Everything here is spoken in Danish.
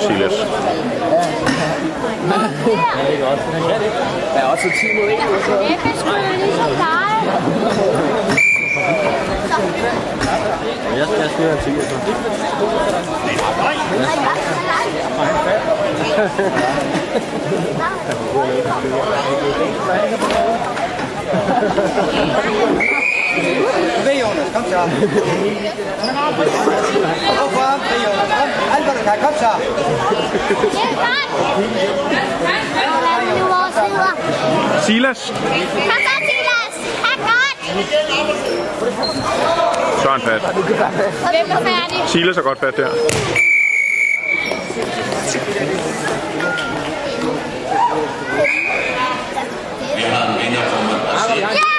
så Silas. Der er også 10 mod 1. Jeppe skulle ligesom dig. Jeg skal skrive en ting, så. Ved Jonas, kom så. Frem, ved Jonas. Kom, kan, kom så. Silas, Kom så, Silas. Tak godt. så er han fat. Hvem er færdig? Silas er godt fat der. Vi har en vinder fra Brasilien. Ja!